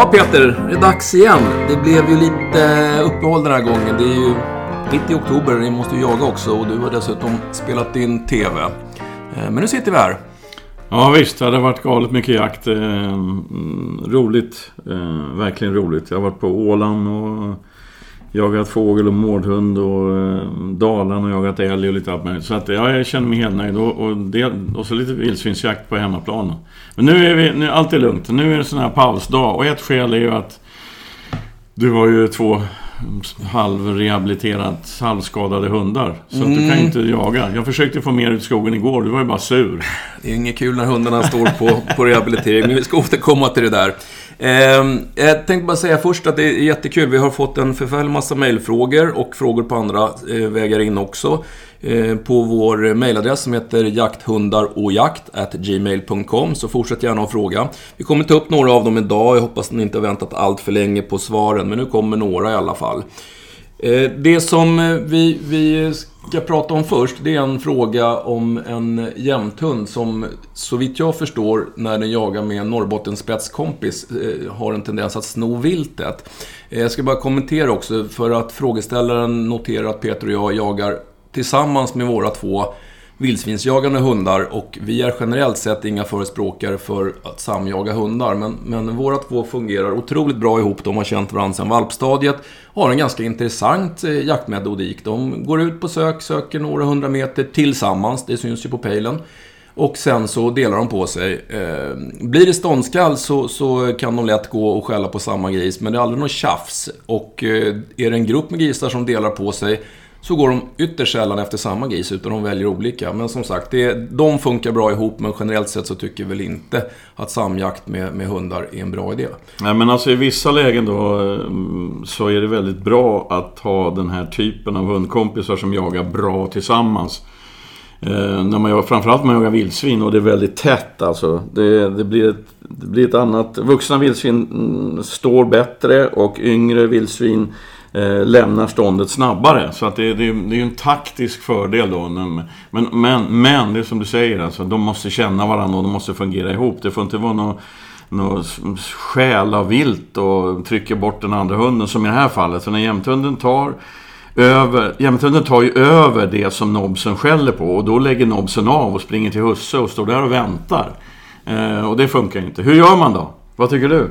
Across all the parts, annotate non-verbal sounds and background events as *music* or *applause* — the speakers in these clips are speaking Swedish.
Ja, Peter, det är dags igen. Det blev ju lite uppehåll den här gången. Det är ju mitt i oktober, ni måste ju jaga också och du har dessutom spelat in TV. Eh, men nu sitter vi här. Ja visst, det har varit galet mycket jakt. Eh, mm, roligt, eh, verkligen roligt. Jag har varit på Åland och jagat fågel och mårdhund och eh, Dalarna och jagat älg och lite allt möjligt. Så att, ja, jag känner mig helt nöjd. Och, och, det, och så lite vildsvinsjakt på hemmaplan. Men nu är vi, nu, allt är lugnt. Nu är det sån här pausdag. Och ett skäl är ju att du har ju två halvrehabiliterat, halvskadade hundar. Så mm. att du kan ju inte jaga. Jag försökte få mer ut skogen igår, du var ju bara sur. Det är inget kul när hundarna står på, på rehabilitering, men vi ska återkomma till det där. Eh, jag tänkte bara säga först att det är jättekul. Vi har fått en förfärlig massa mejlfrågor och frågor på andra eh, vägar in också. Eh, på vår mejladress som heter jakthundarochjakt.gmail.com så fortsätt gärna att fråga. Vi kommer ta upp några av dem idag. Jag hoppas att ni inte har väntat allt för länge på svaren, men nu kommer några i alla fall. Eh, det som eh, vi, vi ska prata om först, det är en fråga om en jämthund som, så vitt jag förstår, när den jagar med en Norrbottens spetskompis, eh, har en tendens att sno viltet. Jag ska bara kommentera också, för att frågeställaren noterar att Peter och jag jagar tillsammans med våra två vildsvinsjagande hundar och vi är generellt sett inga förespråkare för att samjaga hundar. Men, men våra två fungerar otroligt bra ihop. De har känt varandra sedan valpstadiet. Har en ganska intressant eh, jaktmetodik. De går ut på sök, söker några hundra meter tillsammans. Det syns ju på pejlen. Och sen så delar de på sig. Eh, blir det ståndskall så, så kan de lätt gå och skälla på samma gris, men det är aldrig något tjafs. Och eh, är det en grupp med grisar som delar på sig så går de ytterst sällan efter samma gris, utan de väljer olika. Men som sagt, det, de funkar bra ihop, men generellt sett så tycker väl inte att samjakt med, med hundar är en bra idé. Nej, men alltså i vissa lägen då eh, så är det väldigt bra att ha den här typen av hundkompisar som jagar bra tillsammans. Eh, när man jagar, framförallt när man jagar vildsvin och det är väldigt tätt alltså. Det, det, blir, ett, det blir ett annat... Vuxna vildsvin mm, står bättre och yngre vildsvin eh, lämnar ståndet snabbare. Så att det, det, det är en taktisk fördel då. Men, men, men, det är som du säger, alltså, de måste känna varandra och de måste fungera ihop. Det får inte vara något något skäl av vilt och trycker bort den andra hunden som i det här fallet. Så när jämthunden tar över, jämthunden tar ju över det som nobsen skäller på och då lägger nobsen av och springer till husse och står där och väntar. Eh, och det funkar inte. Hur gör man då? Vad tycker du?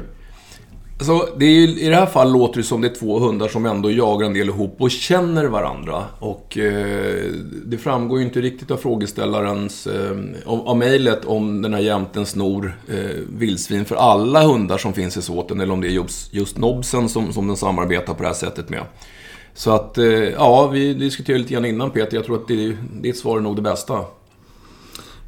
Så det är ju, I det här fallet låter det som det är två hundar som ändå jagar en del ihop och känner varandra. Och eh, det framgår ju inte riktigt av frågeställarens, eh, av, av mejlet om den här jämten snor eh, vildsvin för alla hundar som finns i såten eller om det är just, just nobsen som, som den samarbetar på det här sättet med. Så att, eh, ja, vi diskuterade lite grann innan Peter. Jag tror att det, ditt svar är nog det bästa.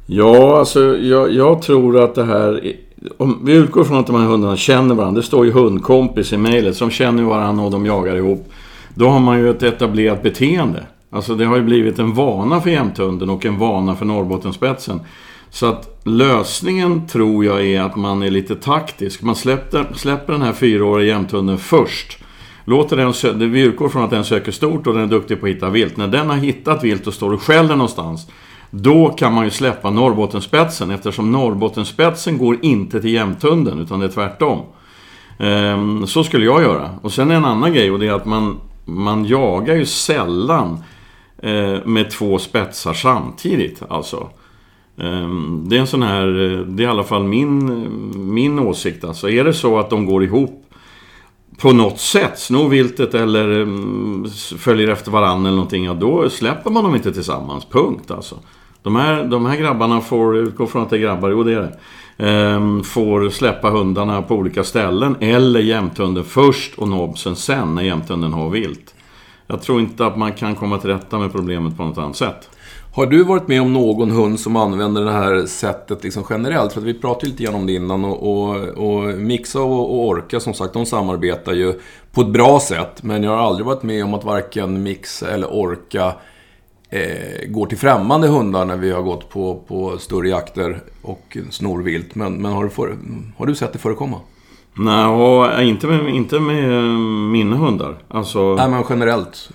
Ja, alltså jag, jag tror att det här om vi utgår från att de här hundarna känner varandra. Det står ju hundkompis i mejlet. Som känner varandra och de jagar ihop. Då har man ju ett etablerat beteende. Alltså det har ju blivit en vana för jämthunden och en vana för Norrbottenspetsen. Så att lösningen tror jag är att man är lite taktisk. Man släpper, släpper den här fyraåriga jämthunden först. Låter den, vi utgår från att den söker stort och den är duktig på att hitta vilt. När den har hittat vilt och står och skäller någonstans då kan man ju släppa Norrbottenspetsen eftersom Norrbottenspetsen går inte till Jämtunden utan det är tvärtom. Ehm, så skulle jag göra. Och sen en annan grej och det är att man, man jagar ju sällan eh, med två spetsar samtidigt. Alltså. Ehm, det är en sån här, eh, det är i alla fall min, min åsikt. Alltså är det så att de går ihop på något sätt, snor viltet eller mm, följer efter varandra eller någonting, ja då släpper man dem inte tillsammans. Punkt alltså. De här, de här grabbarna får, utgå från att det är grabbar, jo det är det. Ehm, får släppa hundarna på olika ställen eller jämthunden först och nobsen sen när jämthunden har vilt. Jag tror inte att man kan komma till rätta med problemet på något annat sätt. Har du varit med om någon hund som använder det här sättet liksom generellt? För vi pratade lite grann om det innan och, och, och Mixa och, och, Orka som sagt, de samarbetar ju på ett bra sätt. Men jag har aldrig varit med om att varken Mixa eller Orka eh, går till främmande hundar när vi har gått på, på större jakter och snorvilt. Men, men har, du för, har du sett det förekomma? Nej, inte med, inte med mina hundar. Alltså... Nej, men generellt.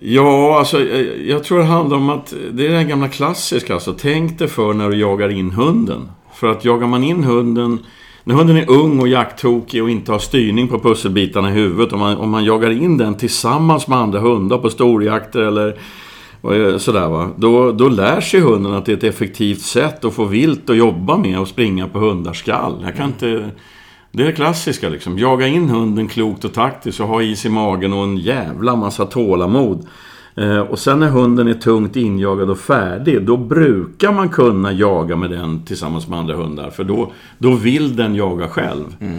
Ja, alltså jag tror det handlar om att det är det gamla klassiska. Alltså, tänk dig för när du jagar in hunden. För att jagar man in hunden när hunden är ung och jakttokig och inte har styrning på pusselbitarna i huvudet. Om man, om man jagar in den tillsammans med andra hundar på storjakter eller sådär va. Då, då lär sig hunden att det är ett effektivt sätt att få vilt att jobba med och springa på hundars skall. Jag kan inte... Det är det klassiska liksom. Jaga in hunden klokt och taktiskt och ha is i magen och en jävla massa tålamod. Eh, och sen när hunden är tungt injagad och färdig, då brukar man kunna jaga med den tillsammans med andra hundar. För då, då vill den jaga själv. Mm.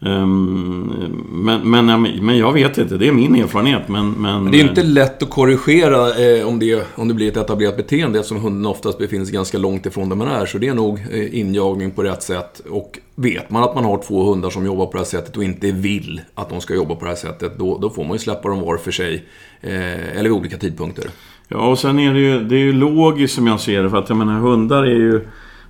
Um, men, men, men jag vet inte, det är min erfarenhet. Men, men... Det är inte lätt att korrigera eh, om, det, om det blir ett etablerat beteende eftersom hunden oftast befinner sig ganska långt ifrån där man är. Så det är nog eh, injagning på rätt sätt. Och vet man att man har två hundar som jobbar på det här sättet och inte vill att de ska jobba på det här sättet, då, då får man ju släppa dem var för sig. Eh, eller vid olika tidpunkter. Ja, och sen är det ju, det är ju logiskt som jag ser det. För att jag menar, hundar är ju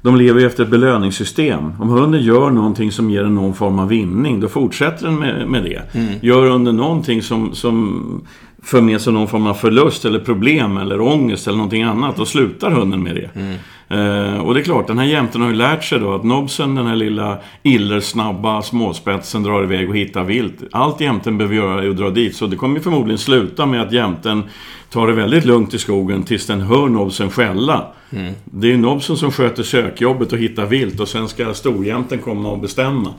de lever ju efter ett belöningssystem. Om hunden gör någonting som ger en någon form av vinning, då fortsätter den med, med det. Mm. Gör hunden någonting som, som för med sig någon form av förlust eller problem eller ångest eller någonting annat, då slutar hunden med det. Mm. Eh, och det är klart, den här jämten har ju lärt sig då att nobsen, den här lilla illersnabba småspetsen, drar iväg och hittar vilt. Allt jämten behöver göra är att dra dit, så det kommer förmodligen sluta med att jämten tar det väldigt lugnt i skogen tills den hör nobsen skälla. Mm. Det är ju nobsen som sköter sökjobbet och hittar vilt och sen ska storjämten komma och bestämma.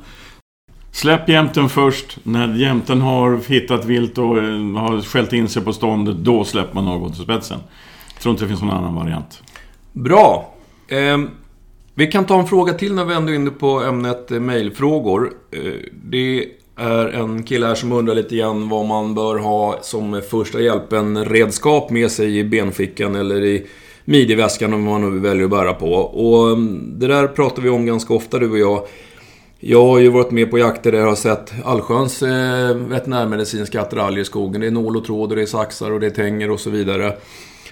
Släpp jämten först. När jämten har hittat vilt och eh, har skällt in sig på ståndet, då släpper man avgångsspetsen. Jag tror inte det finns någon annan variant. Bra. Eh, vi kan ta en fråga till när vi ändå är inne på ämnet eh, mejlfrågor. Eh, det är en kille här som undrar lite grann vad man bör ha som första hjälpen-redskap med sig i benfickan eller i midjeväskan om man nu väljer att bära på. Och ehm, det där pratar vi om ganska ofta du och jag. Jag har ju varit med på jakter där jag har sett allsköns eh, veterinärmedicinska attiraljer i skogen. Det är nål och tråd och det är saxar och det är tänger och så vidare.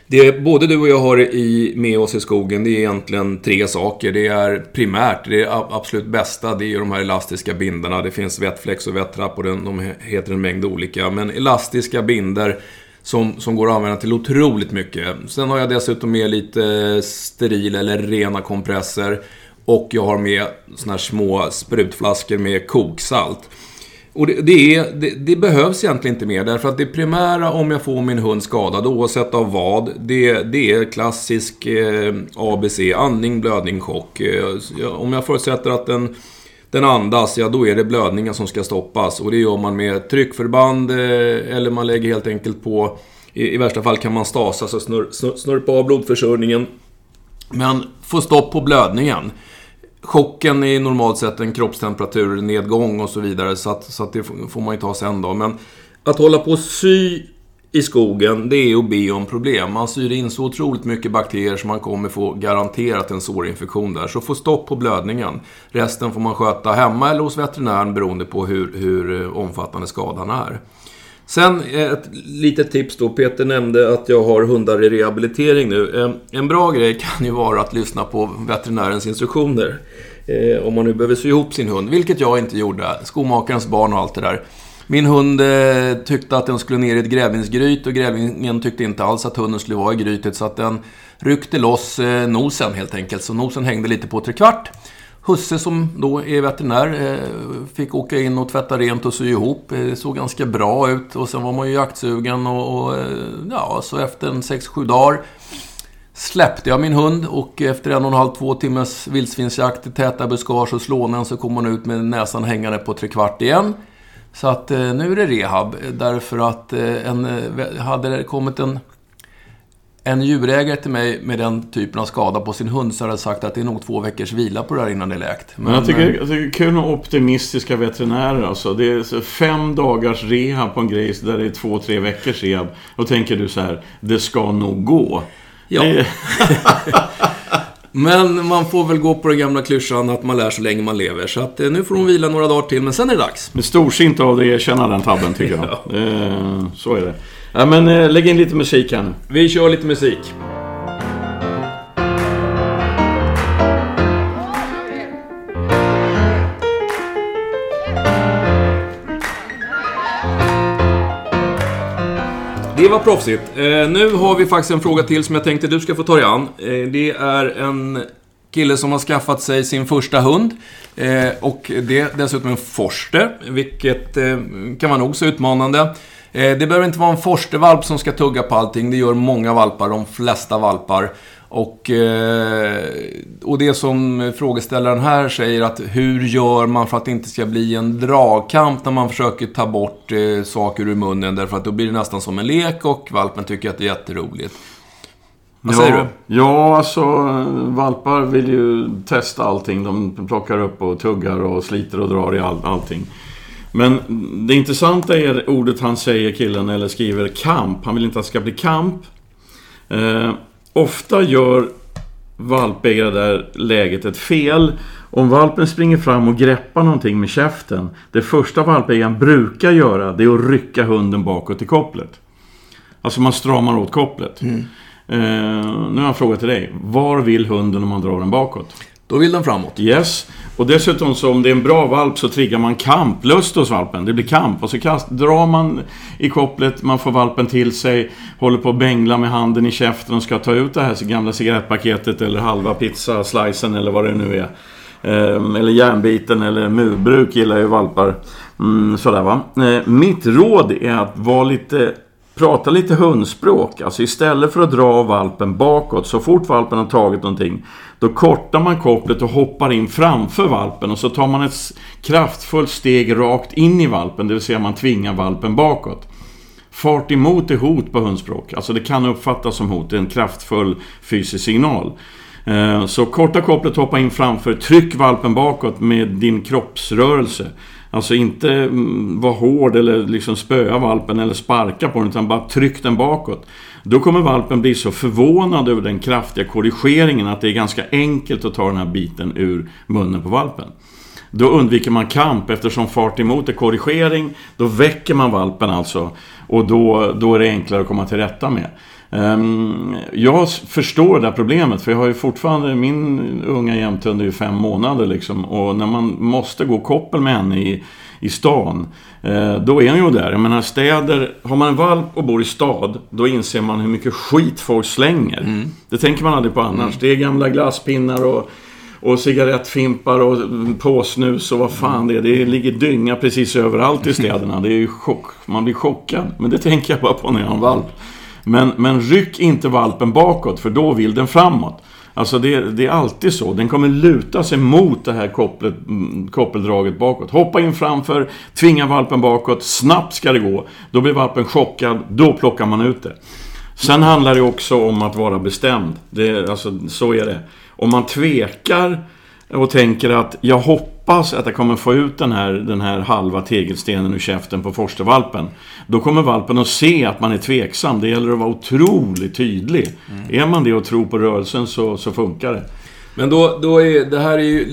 Det både du och jag har i, med oss i skogen, det är egentligen tre saker. Det är primärt, det är absolut bästa, det är de här elastiska bindarna. Det finns vettflex och vettrapp och de heter en mängd olika. Men elastiska binder som, som går att använda till otroligt mycket. Sen har jag dessutom med lite steril eller rena kompresser. Och jag har med såna här små sprutflaskor med koksalt. Och det, det, är, det, det, behövs egentligen inte mer, därför att det primära om jag får min hund skadad, oavsett av vad, det, det är klassisk eh, ABC, andning, blödning, chock. Eh, om jag förutsätter att den, den andas, ja då är det blödningen som ska stoppas. Och det gör man med tryckförband, eh, eller man lägger helt enkelt på, i, i värsta fall kan man stasa, så snurr, snurr, snurpa av blodförsörjningen. Men få stopp på blödningen chocken är normalt sett en kroppstemperaturnedgång och så vidare. Så, att, så att det får man ju ta sen då. Men att hålla på och sy i skogen, det är att be om problem. Man syr in så otroligt mycket bakterier så man kommer få garanterat en sårinfektion där. Så få stopp på blödningen. Resten får man sköta hemma eller hos veterinären beroende på hur, hur eh, omfattande skadan är. Sen eh, ett litet tips då. Peter nämnde att jag har hundar i rehabilitering nu. En bra grej kan ju vara att lyssna på veterinärens instruktioner. Eh, om man nu behöver sy ihop sin hund, vilket jag inte gjorde. Skomakarens barn och allt det där. Min hund eh, tyckte att den skulle ner i ett grävlingsgryt och grävlingen tyckte inte alls att hunden skulle vara i grytet så att den ryckte loss nosen helt enkelt. Så nosen hängde lite på trekvart. Husse som då är veterinär eh, fick åka in och tvätta rent och sy ihop. Eh, det såg ganska bra ut och sen var man ju jaktsugen och, och eh, ja, så efter en 6-7 dagar släppte jag min hund och efter en och en halv, två timmars vildsvinsjakt i täta buskage och slånen så kom hon ut med näsan hängande på trekvart igen. Så att nu är det rehab därför att en, hade det kommit en en djurägare till mig med den typen av skada på sin hund så hade sagt att det är nog två veckors vila på det här innan det är läkt. Men, Men jag, tycker, eh, jag tycker det är kul med optimistiska veterinärer alltså. Det är fem dagars rehab på en grej där det är två, tre veckors rehab. Då tänker du så här, det ska nog gå. Ja. *laughs* *laughs* Men man får väl gå på den gamla klyschan att man lär så länge man lever. Så att eh, nu får hon vila några dagar till, men sen är det dags. Men storsint av dig att erkänna den tabben, tycker jag. *laughs* ja. eh, så är det. Ja, men eh, lägg in lite musik här nu. Vi kör lite musik. Det var proffsigt. Eh, nu har vi faktiskt en fråga till som jag tänkte du ska få ta dig an. Eh, det är en kille som har skaffat sig sin första hund. Eh, och det är dessutom en forster, vilket kan vara nog så utmanande. Det behöver inte vara en forstervalp som ska tugga på allting. Det gör många valpar, de flesta valpar. Och, eh, och det som frågeställaren här säger att hur gör man för att det inte ska bli en dragkamp när man försöker ta bort eh, saker ur munnen därför att då blir det nästan som en lek och valpen tycker att det är jätteroligt. Vad ja, säger du? Ja, alltså valpar vill ju testa allting. De plockar upp och tuggar och sliter och drar i all, allting. Men det intressanta är ordet han säger, killen, eller skriver kamp. Han vill inte att det ska bli kamp. Eh, ofta gör valpägare där läget ett fel. Om valpen springer fram och greppar någonting med käften. Det första valpägaren brukar göra det är att rycka hunden bakåt i kopplet. Alltså man stramar åt kopplet. Mm. Eh, nu har jag en fråga till dig. Var vill hunden om man drar den bakåt? Då vill den framåt. Yes. Och dessutom så om det är en bra valp så triggar man kamplust hos valpen. Det blir kamp. Och så kast, drar man i kopplet, man får valpen till sig, håller på att bängla med handen i käften och ska ta ut det här gamla cigarettpaketet eller halva pizzaslicen eller vad det nu är. Ehm, eller järnbiten eller murbruk gillar ju valpar. Mm, sådär va. Eh, mitt råd är att vara lite Prata lite hundspråk. Alltså istället för att dra valpen bakåt, så fort valpen har tagit någonting, då kortar man kopplet och hoppar in framför valpen och så tar man ett kraftfullt steg rakt in i valpen, det vill säga man tvingar valpen bakåt. Fart emot är hot på hundspråk. Alltså det kan uppfattas som hot, det är en kraftfull fysisk signal. Eh, så korta kopplet, hoppa in framför, tryck valpen bakåt med din kroppsrörelse. Alltså inte mm, vara hård eller liksom spöa valpen eller sparka på den utan bara tryck den bakåt. Då kommer valpen bli så förvånad över den kraftiga korrigeringen att det är ganska enkelt att ta den här biten ur munnen på valpen. Då undviker man kamp eftersom fart emot är korrigering. Då väcker man valpen alltså. Och då, då är det enklare att komma till rätta med. Um, jag förstår det här problemet för jag har ju fortfarande, min unga jämthund är ju fem månader liksom. Och när man måste gå koppel med henne i, i stan, eh, då är hon ju där. Jag menar städer, har man en valp och bor i stad, då inser man hur mycket skit folk slänger. Mm. Det tänker man aldrig på annars. Mm. Det är gamla glasspinnar och och cigarettfimpar och påsnus och vad fan det är. Det ligger dynga precis överallt i städerna. Det är ju chock. Man blir chockad. Men det tänker jag bara på när jag har en valp. Men, men ryck inte valpen bakåt, för då vill den framåt. Alltså det, det, är alltid så. Den kommer luta sig mot det här kopplet, mm, koppeldraget bakåt. Hoppa in framför, tvinga valpen bakåt. Snabbt ska det gå. Då blir valpen chockad, då plockar man ut det. Sen handlar det också om att vara bestämd. Det, alltså, så är det. Om man tvekar och tänker att jag hoppas att jag kommer få ut den här, den här halva tegelstenen ur käften på forstervalpen. Då kommer valpen att se att man är tveksam. Det gäller att vara otroligt tydlig. Mm. Är man det och tror på rörelsen så, så funkar det. Men då, då är det här är ju...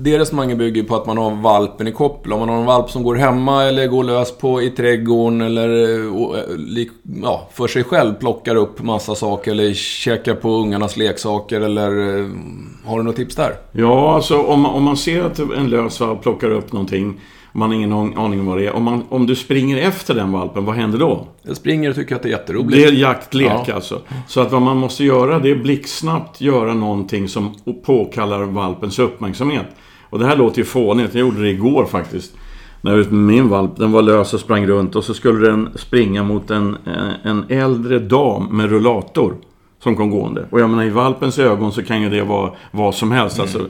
Det resonemanget bygger på att man har valpen i koppel. Om man har en valp som går hemma eller går lös på i trädgården eller eh, eh, ja, för sig själv plockar upp massa saker eller käkar på ungarnas leksaker eller... Eh, har du något tips där? Ja, alltså om, om man ser att en lös valp plockar upp någonting man har ingen aning om vad det är. Om, man, om du springer efter den valpen, vad händer då? Jag springer och tycker att det är jätteroligt. Det är jaktlek ja. alltså. Så att vad man måste göra, det är blixtsnabbt göra någonting som påkallar valpens uppmärksamhet. Och det här låter ju fånigt. Jag gjorde det igår faktiskt. När min valp, den var lös och sprang runt och så skulle den springa mot en, eh, en äldre dam med rullator som kom gående. Och jag menar i valpens ögon så kan ju det vara vad som helst. Mm. Alltså,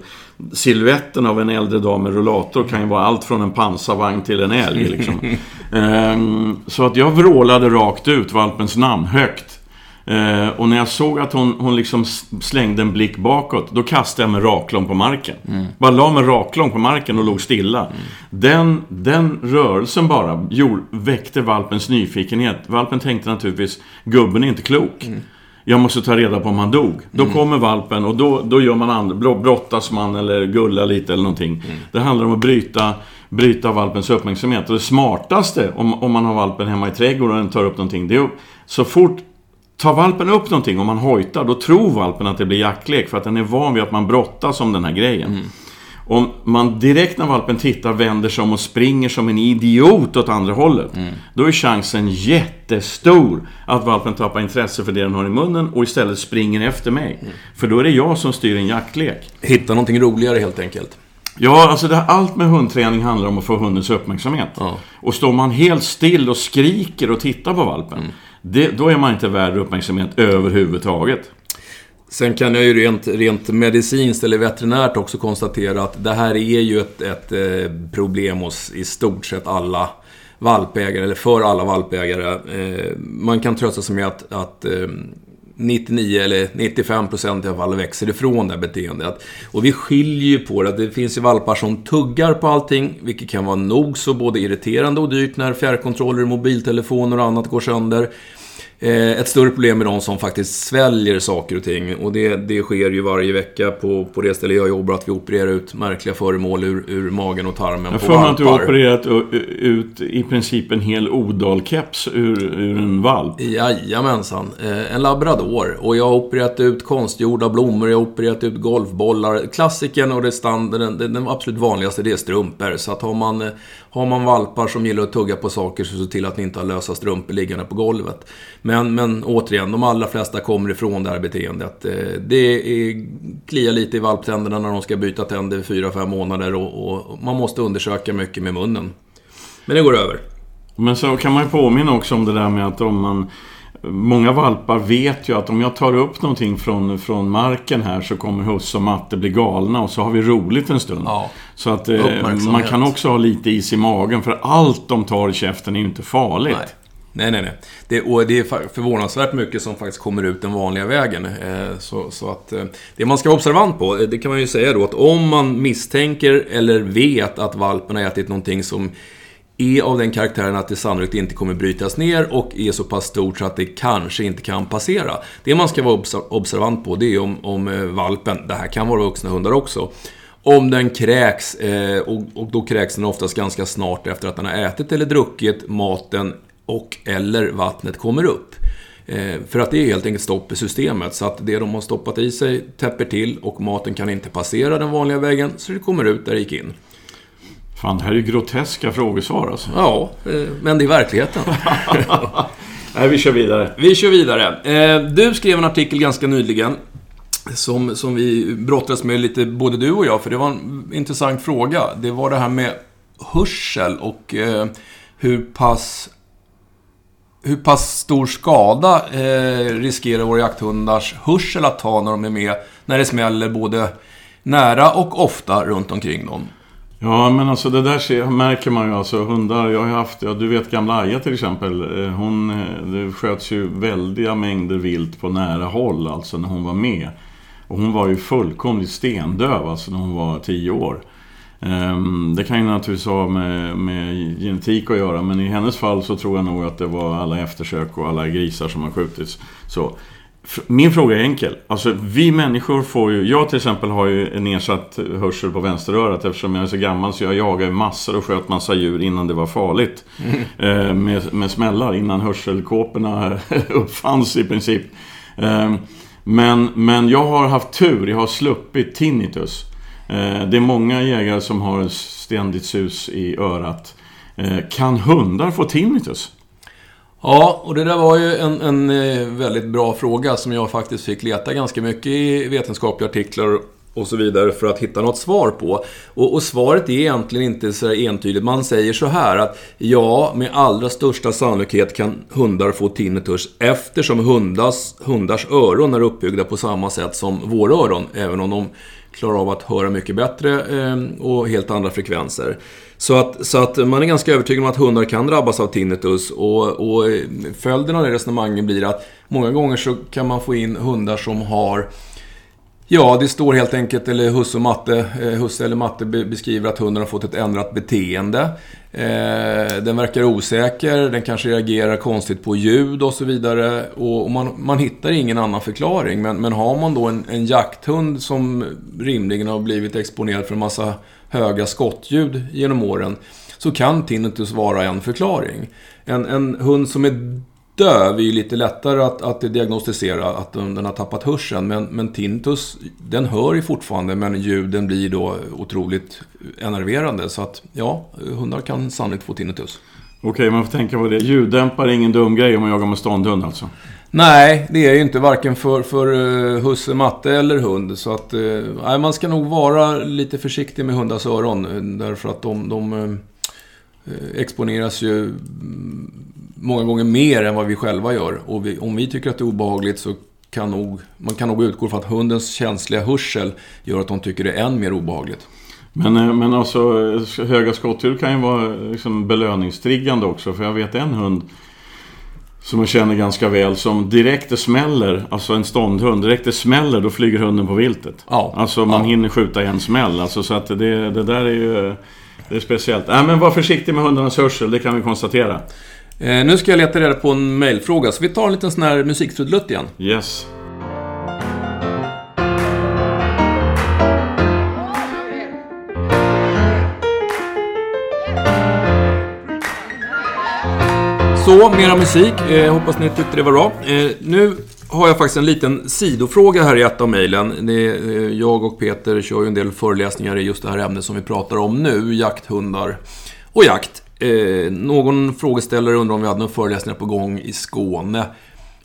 siluetten av en äldre dam med rullator kan ju vara allt från en pansarvagn till en älg. Liksom. *laughs* ehm, så att jag vrålade rakt ut valpens namn, högt. Ehm, och när jag såg att hon, hon liksom slängde en blick bakåt, då kastade jag mig raklång på marken. Mm. Bara la mig raklång på marken och låg stilla. Mm. Den, den rörelsen bara gjorde, väckte valpens nyfikenhet. Valpen tänkte naturligtvis, gubben är inte klok. Mm jag måste ta reda på om han dog. Då mm. kommer valpen och då, då gör man and, brottas man eller gullar lite eller någonting. Mm. Det handlar om att bryta, bryta valpens uppmärksamhet. Och det smartaste om, om man har valpen hemma i trädgården och den tar upp någonting. Det är så fort Tar valpen upp någonting och man hojtar, då tror valpen att det blir jaktlek för att den är van vid att man brottas om den här grejen. Mm. Om man direkt när valpen tittar vänder sig om och springer som en idiot åt andra hållet. Då är chansen jättestor att valpen tappar intresse för det den har i munnen och istället springer efter mig. För då är det jag som styr en jaktlek. Hitta någonting roligare helt enkelt. Ja, alltså det, allt med hundträning handlar om att få hundens uppmärksamhet. Ja. Och står man helt still och skriker och tittar på valpen, det, då är man inte värd uppmärksamhet överhuvudtaget. Sen kan jag ju rent, rent medicinskt eller veterinärt också konstatera att det här är ju ett, ett eh, problem hos i stort sett alla valpägare, eller för alla valpägare. Eh, man kan trösta sig med att, att eh, 99 eller 95 procent i alla fall växer ifrån det här beteendet. Och vi skiljer ju på det. Det finns ju valpar som tuggar på allting, vilket kan vara nog så både irriterande och dyrt när fjärrkontroller, mobiltelefoner och annat går sönder. Eh, Ett större problem är de som faktiskt sväljer saker och ting. Och det, det sker ju varje vecka på, på det ställe jag jobbar, att vi opererar ut märkliga föremål ur, ur magen och tarmen Jag på att du har valpar. opererat ut i princip en hel Odal-keps ur, ur en valp. Jajamensan. Eh, En labrador. Och jag har opererat ut konstgjorda blommor, jag har opererat ut golfbollar. Klassiken och det standarden, den, den absolut vanligaste, det är strumpor. Så att har man, eh, har man valpar som gillar att tugga på saker, så se till att ni inte har lösa strumpor liggande på golvet. Men, men återigen, de allra flesta kommer ifrån det här beteendet. Eh, det är, kliar lite i valptänderna när de ska byta tänder i 4-5 månader och, och man måste undersöka mycket med munnen. Men det går över. Men så kan man ju påminna också om det där med att om man... Många valpar vet ju att om jag tar upp någonting från, från marken här så kommer husse och matte bli galna och så har vi roligt en stund. Ja. Så att eh, man kan också ha lite is i magen för allt de tar i käften är ju inte farligt. Nej. Nej, nej, nej. Det, och det är förvånansvärt mycket som faktiskt kommer ut den vanliga vägen. Eh, så, så att eh, det man ska vara observant på, eh, det kan man ju säga då, att om man misstänker eller vet att valpen har ätit någonting som är av den karaktären att det sannolikt inte kommer brytas ner och är så pass stort så att det kanske inte kan passera. Det man ska vara observant på, det är om, om eh, valpen, det här kan vara vuxna hundar också, om den kräks, eh, och, och då kräks den oftast ganska snart efter att den har ätit eller druckit maten och eller vattnet kommer upp. Eh, för att det är helt enkelt stopp i systemet. Så att det de har stoppat i sig täpper till och maten kan inte passera den vanliga vägen, så det kommer ut där det gick in. Fan, det här är ju groteska frågesvar alltså. Ja, eh, men det är verkligheten. *laughs* Nej, vi kör vidare. Vi kör vidare. Eh, Du skrev en artikel ganska nyligen som, som vi brottades med lite, både du och jag, för det var en intressant fråga. Det var det här med hörsel och eh, hur pass hur pass stor skada eh, riskerar våra jakthundars hörsel att ta när de är med, när det smäller både nära och ofta runt omkring dem? Ja, men alltså det där ser, märker man ju alltså. Hundar, jag har ju haft, ja, du vet gamla Aja till exempel. Eh, hon, eh, det sköts ju väldiga mängder vilt på nära håll alltså när hon var med. Och hon var ju fullkomligt stendöv alltså när hon var tio år. Ehm, det kan ju naturligtvis ha med, med genetik att göra men i hennes fall så tror jag nog att det var alla eftersök och alla grisar som har skjutits. Så, min fråga är enkel. Alltså vi människor får ju... Jag till exempel har ju en nedsatt hörsel på vänsterörat eftersom jag är så gammal så jag jagade massor och sköt massa djur innan det var farligt. Eh, med, med smällar, innan hörselkåporna *laughs* uppfanns i princip. Eh, men, men jag har haft tur, jag har sluppit tinnitus. Eh, det är många jägare som har ständigt sus i örat. Eh, kan hundar få tinnitus? Ja, och det där var ju en, en eh, väldigt bra fråga som jag faktiskt fick leta ganska mycket i vetenskapliga artiklar och så vidare för att hitta något svar på. Och, och svaret är egentligen inte så entydigt. Man säger så här att ja, med allra största sannolikhet kan hundar få tinnitus eftersom hundars, hundars öron är uppbyggda på samma sätt som våra öron, även om de klarar av att höra mycket bättre eh, och helt andra frekvenser. Så att, så att man är ganska övertygad om att hundar kan drabbas av tinnitus och, och följden av det resonemanget blir att många gånger så kan man få in hundar som har Ja, det står helt enkelt, eller Husse, och Matte, eh, Husse eller Matte beskriver att hunden har fått ett ändrat beteende. Eh, den verkar osäker, den kanske reagerar konstigt på ljud och så vidare. Och man, man hittar ingen annan förklaring. Men, men har man då en, en jakthund som rimligen har blivit exponerad för en massa höga skottljud genom åren, så kan tinnitus vara en förklaring. En, en hund som är döv är ju lite lättare att, att diagnostisera att den har tappat hörseln. Men, men tinnitus, den hör ju fortfarande men ljuden blir då otroligt enerverande. Så att ja, hundar kan sannolikt få tinnitus. Okej, man får tänka på det. Ljuddämpare är ingen dum grej om man jagar med ståndhund alltså? Nej, det är ju inte varken för, för eh, husse, matte eller hund. Så att, eh, nej, man ska nog vara lite försiktig med hundars öron. Eh, därför att de, de exponeras ju mm, många gånger mer än vad vi själva gör. Och vi, om vi tycker att det är obehagligt så kan nog, man kan nog utgå från att hundens känsliga hörsel gör att de tycker det är än mer obehagligt. Men, men alltså höga skottljud kan ju vara liksom belöningstriggande också. För jag vet en hund som jag känner ganska väl som direkt det smäller, alltså en ståndhund, direkt det smäller då flyger hunden på viltet. Ja. Alltså man ja. hinner skjuta en smäll. Alltså, så att det, det där är ju det är speciellt. Nej men var försiktig med hundarnas hörsel, det kan vi konstatera. Eh, nu ska jag leta reda på en mailfråga, så vi tar en liten sån här musikstrudelutt igen. Yes. Så, mera musik. Eh, hoppas ni tyckte det var bra. Eh, nu har jag faktiskt en liten sidofråga här i ett av mejlen. Eh, jag och Peter kör ju en del föreläsningar i just det här ämnet som vi pratar om nu, jakthundar och jakt. Eh, någon frågeställare undrar om vi hade några föreläsningar på gång i Skåne.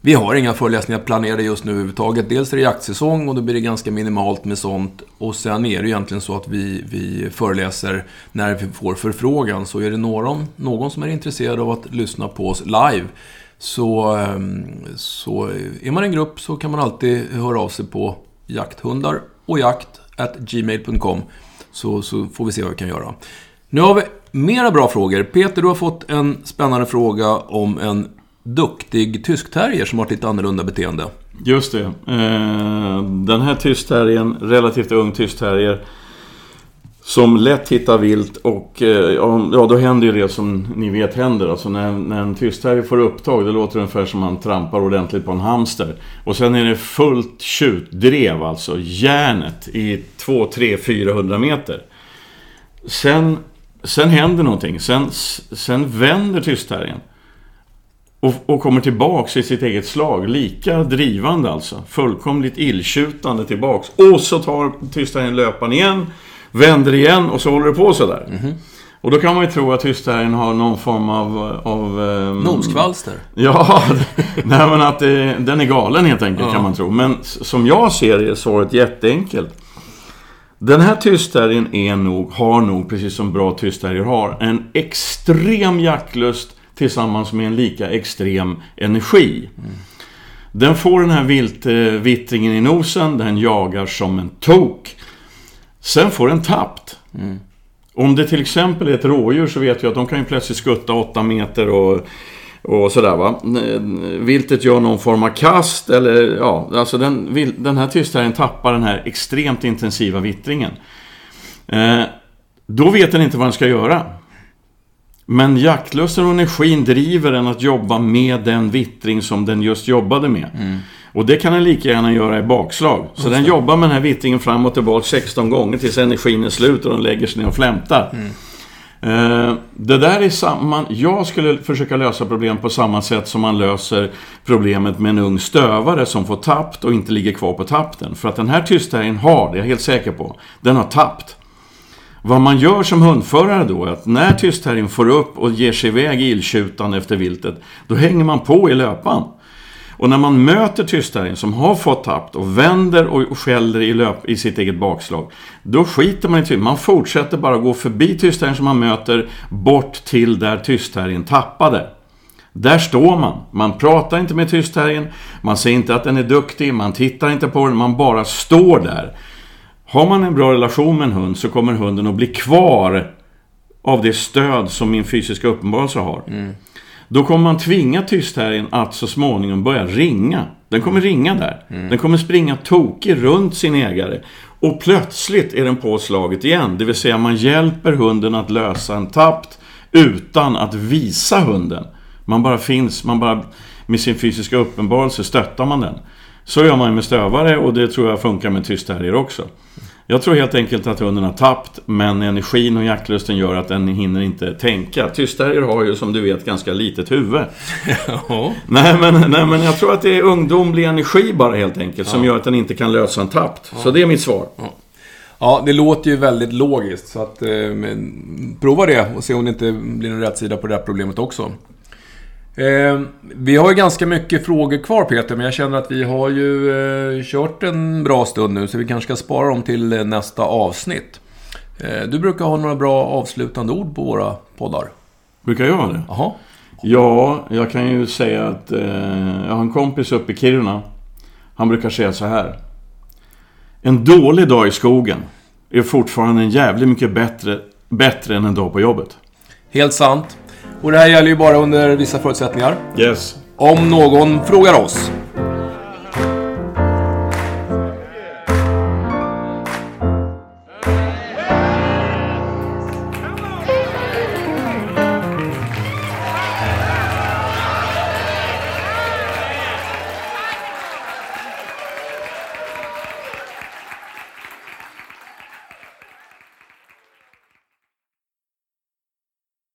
Vi har inga föreläsningar planerade just nu överhuvudtaget. Dels är det jaktsäsong och då blir det ganska minimalt med sånt. Och sen är det egentligen så att vi, vi föreläser när vi får förfrågan. Så är det någon, någon som är intresserad av att lyssna på oss live så, ehm, så är man en grupp så kan man alltid höra av sig på jakthundar och jakt gmail.com så, så får vi se vad vi kan göra. Nu har vi mera bra frågor. Peter, du har fått en spännande fråga om en duktig tyskterrier som har ett lite annorlunda beteende. Just det. Eh, den här tyskterriern, relativt ung tyskterrier, som lätt hittar vilt och eh, ja, då händer ju det som ni vet händer. Alltså när, när en tyskterrier får upptag, det låter ungefär som man trampar ordentligt på en hamster. Och sen är det fullt tjutdrev, alltså järnet i 2, 3, 400 meter. Sen, sen händer någonting. Sen, sen vänder tyskterriern. Och, och kommer tillbaks i sitt eget slag. Lika drivande alltså. Fullkomligt illtjutande tillbaks. Och så tar tystaren löpan igen. Vänder igen och så håller det på sådär. Mm -hmm. Och då kan man ju tro att tystaren har någon form av... av um... Nomskvalster? Ja, *laughs* nej men att det, den är galen helt enkelt ja. kan man tro. Men som jag ser det är svaret jätteenkelt. Den här tystterriern är nog, har nog, precis som bra tystterrier har, en extrem jaktlust tillsammans med en lika extrem energi. Mm. Den får den här viltvittringen i nosen, den jagar som en tok. Sen får den tappt. Mm. Om det till exempel är ett rådjur så vet jag att de kan ju plötsligt skutta 8 meter och, och sådär va. Viltet gör någon form av kast eller ja, alltså den, den här tystaren tappar den här extremt intensiva vittringen. Eh, då vet den inte vad den ska göra. Men jaktlusten och energin driver den att jobba med den vittring som den just jobbade med. Mm. Och det kan den lika gärna göra i bakslag. Så den jobbar med den här vittringen fram och tillbaka 16 gånger tills energin är slut och den lägger sig ner och flämtar. Mm. Uh, det där är samma... Jag skulle försöka lösa problem på samma sätt som man löser problemet med en ung stövare som får tappt och inte ligger kvar på tapten. För att den här tystterriern har, det är jag helt säker på, den har tappt. Vad man gör som hundförare då är att när tystterriern får upp och ger sig iväg iltjutande efter viltet, då hänger man på i löpan. Och när man möter tystterriern som har fått tappt och vänder och skäller i, löp, i sitt eget bakslag, då skiter man i tystterriern. Man fortsätter bara gå förbi tystterriern som man möter, bort till där tystterriern tappade. Där står man. Man pratar inte med tystterriern, man säger inte att den är duktig, man tittar inte på den, man bara står där. Har man en bra relation med en hund så kommer hunden att bli kvar av det stöd som min fysiska uppenbarelse har. Mm. Då kommer man tvinga tysthärjen att så småningom börja ringa. Den kommer ringa där. Mm. Den kommer springa tokig runt sin ägare. Och plötsligt är den på slaget igen. Det vill säga man hjälper hunden att lösa en tappt utan att visa hunden. Man bara finns, man bara med sin fysiska uppenbarelse stöttar man den. Så gör man med stövare och det tror jag funkar med tysthärjor också. Jag tror helt enkelt att hunden har tappt, men energin och jaktlusten gör att den hinner inte tänka. Tystterrier har ju som du vet ganska litet huvud. *laughs* Ja. Nej men, nej, men jag tror att det är ungdomlig energi bara helt enkelt som gör att den inte kan lösa en tappt. Så det är mitt svar. Ja, det låter ju väldigt logiskt. Så att, eh, prova det och se om det inte blir någon rätsida på det här problemet också. Eh, vi har ju ganska mycket frågor kvar Peter, men jag känner att vi har ju eh, kört en bra stund nu, så vi kanske ska spara dem till eh, nästa avsnitt. Eh, du brukar ha några bra avslutande ord på våra poddar. Brukar jag ha det? Jaha. Ja, jag kan ju säga att eh, jag har en kompis uppe i Kiruna. Han brukar säga så här. En dålig dag i skogen är fortfarande en jävligt mycket bättre, bättre än en dag på jobbet. Helt sant. Och det här gäller ju bara under vissa förutsättningar. Yes. Om någon frågar oss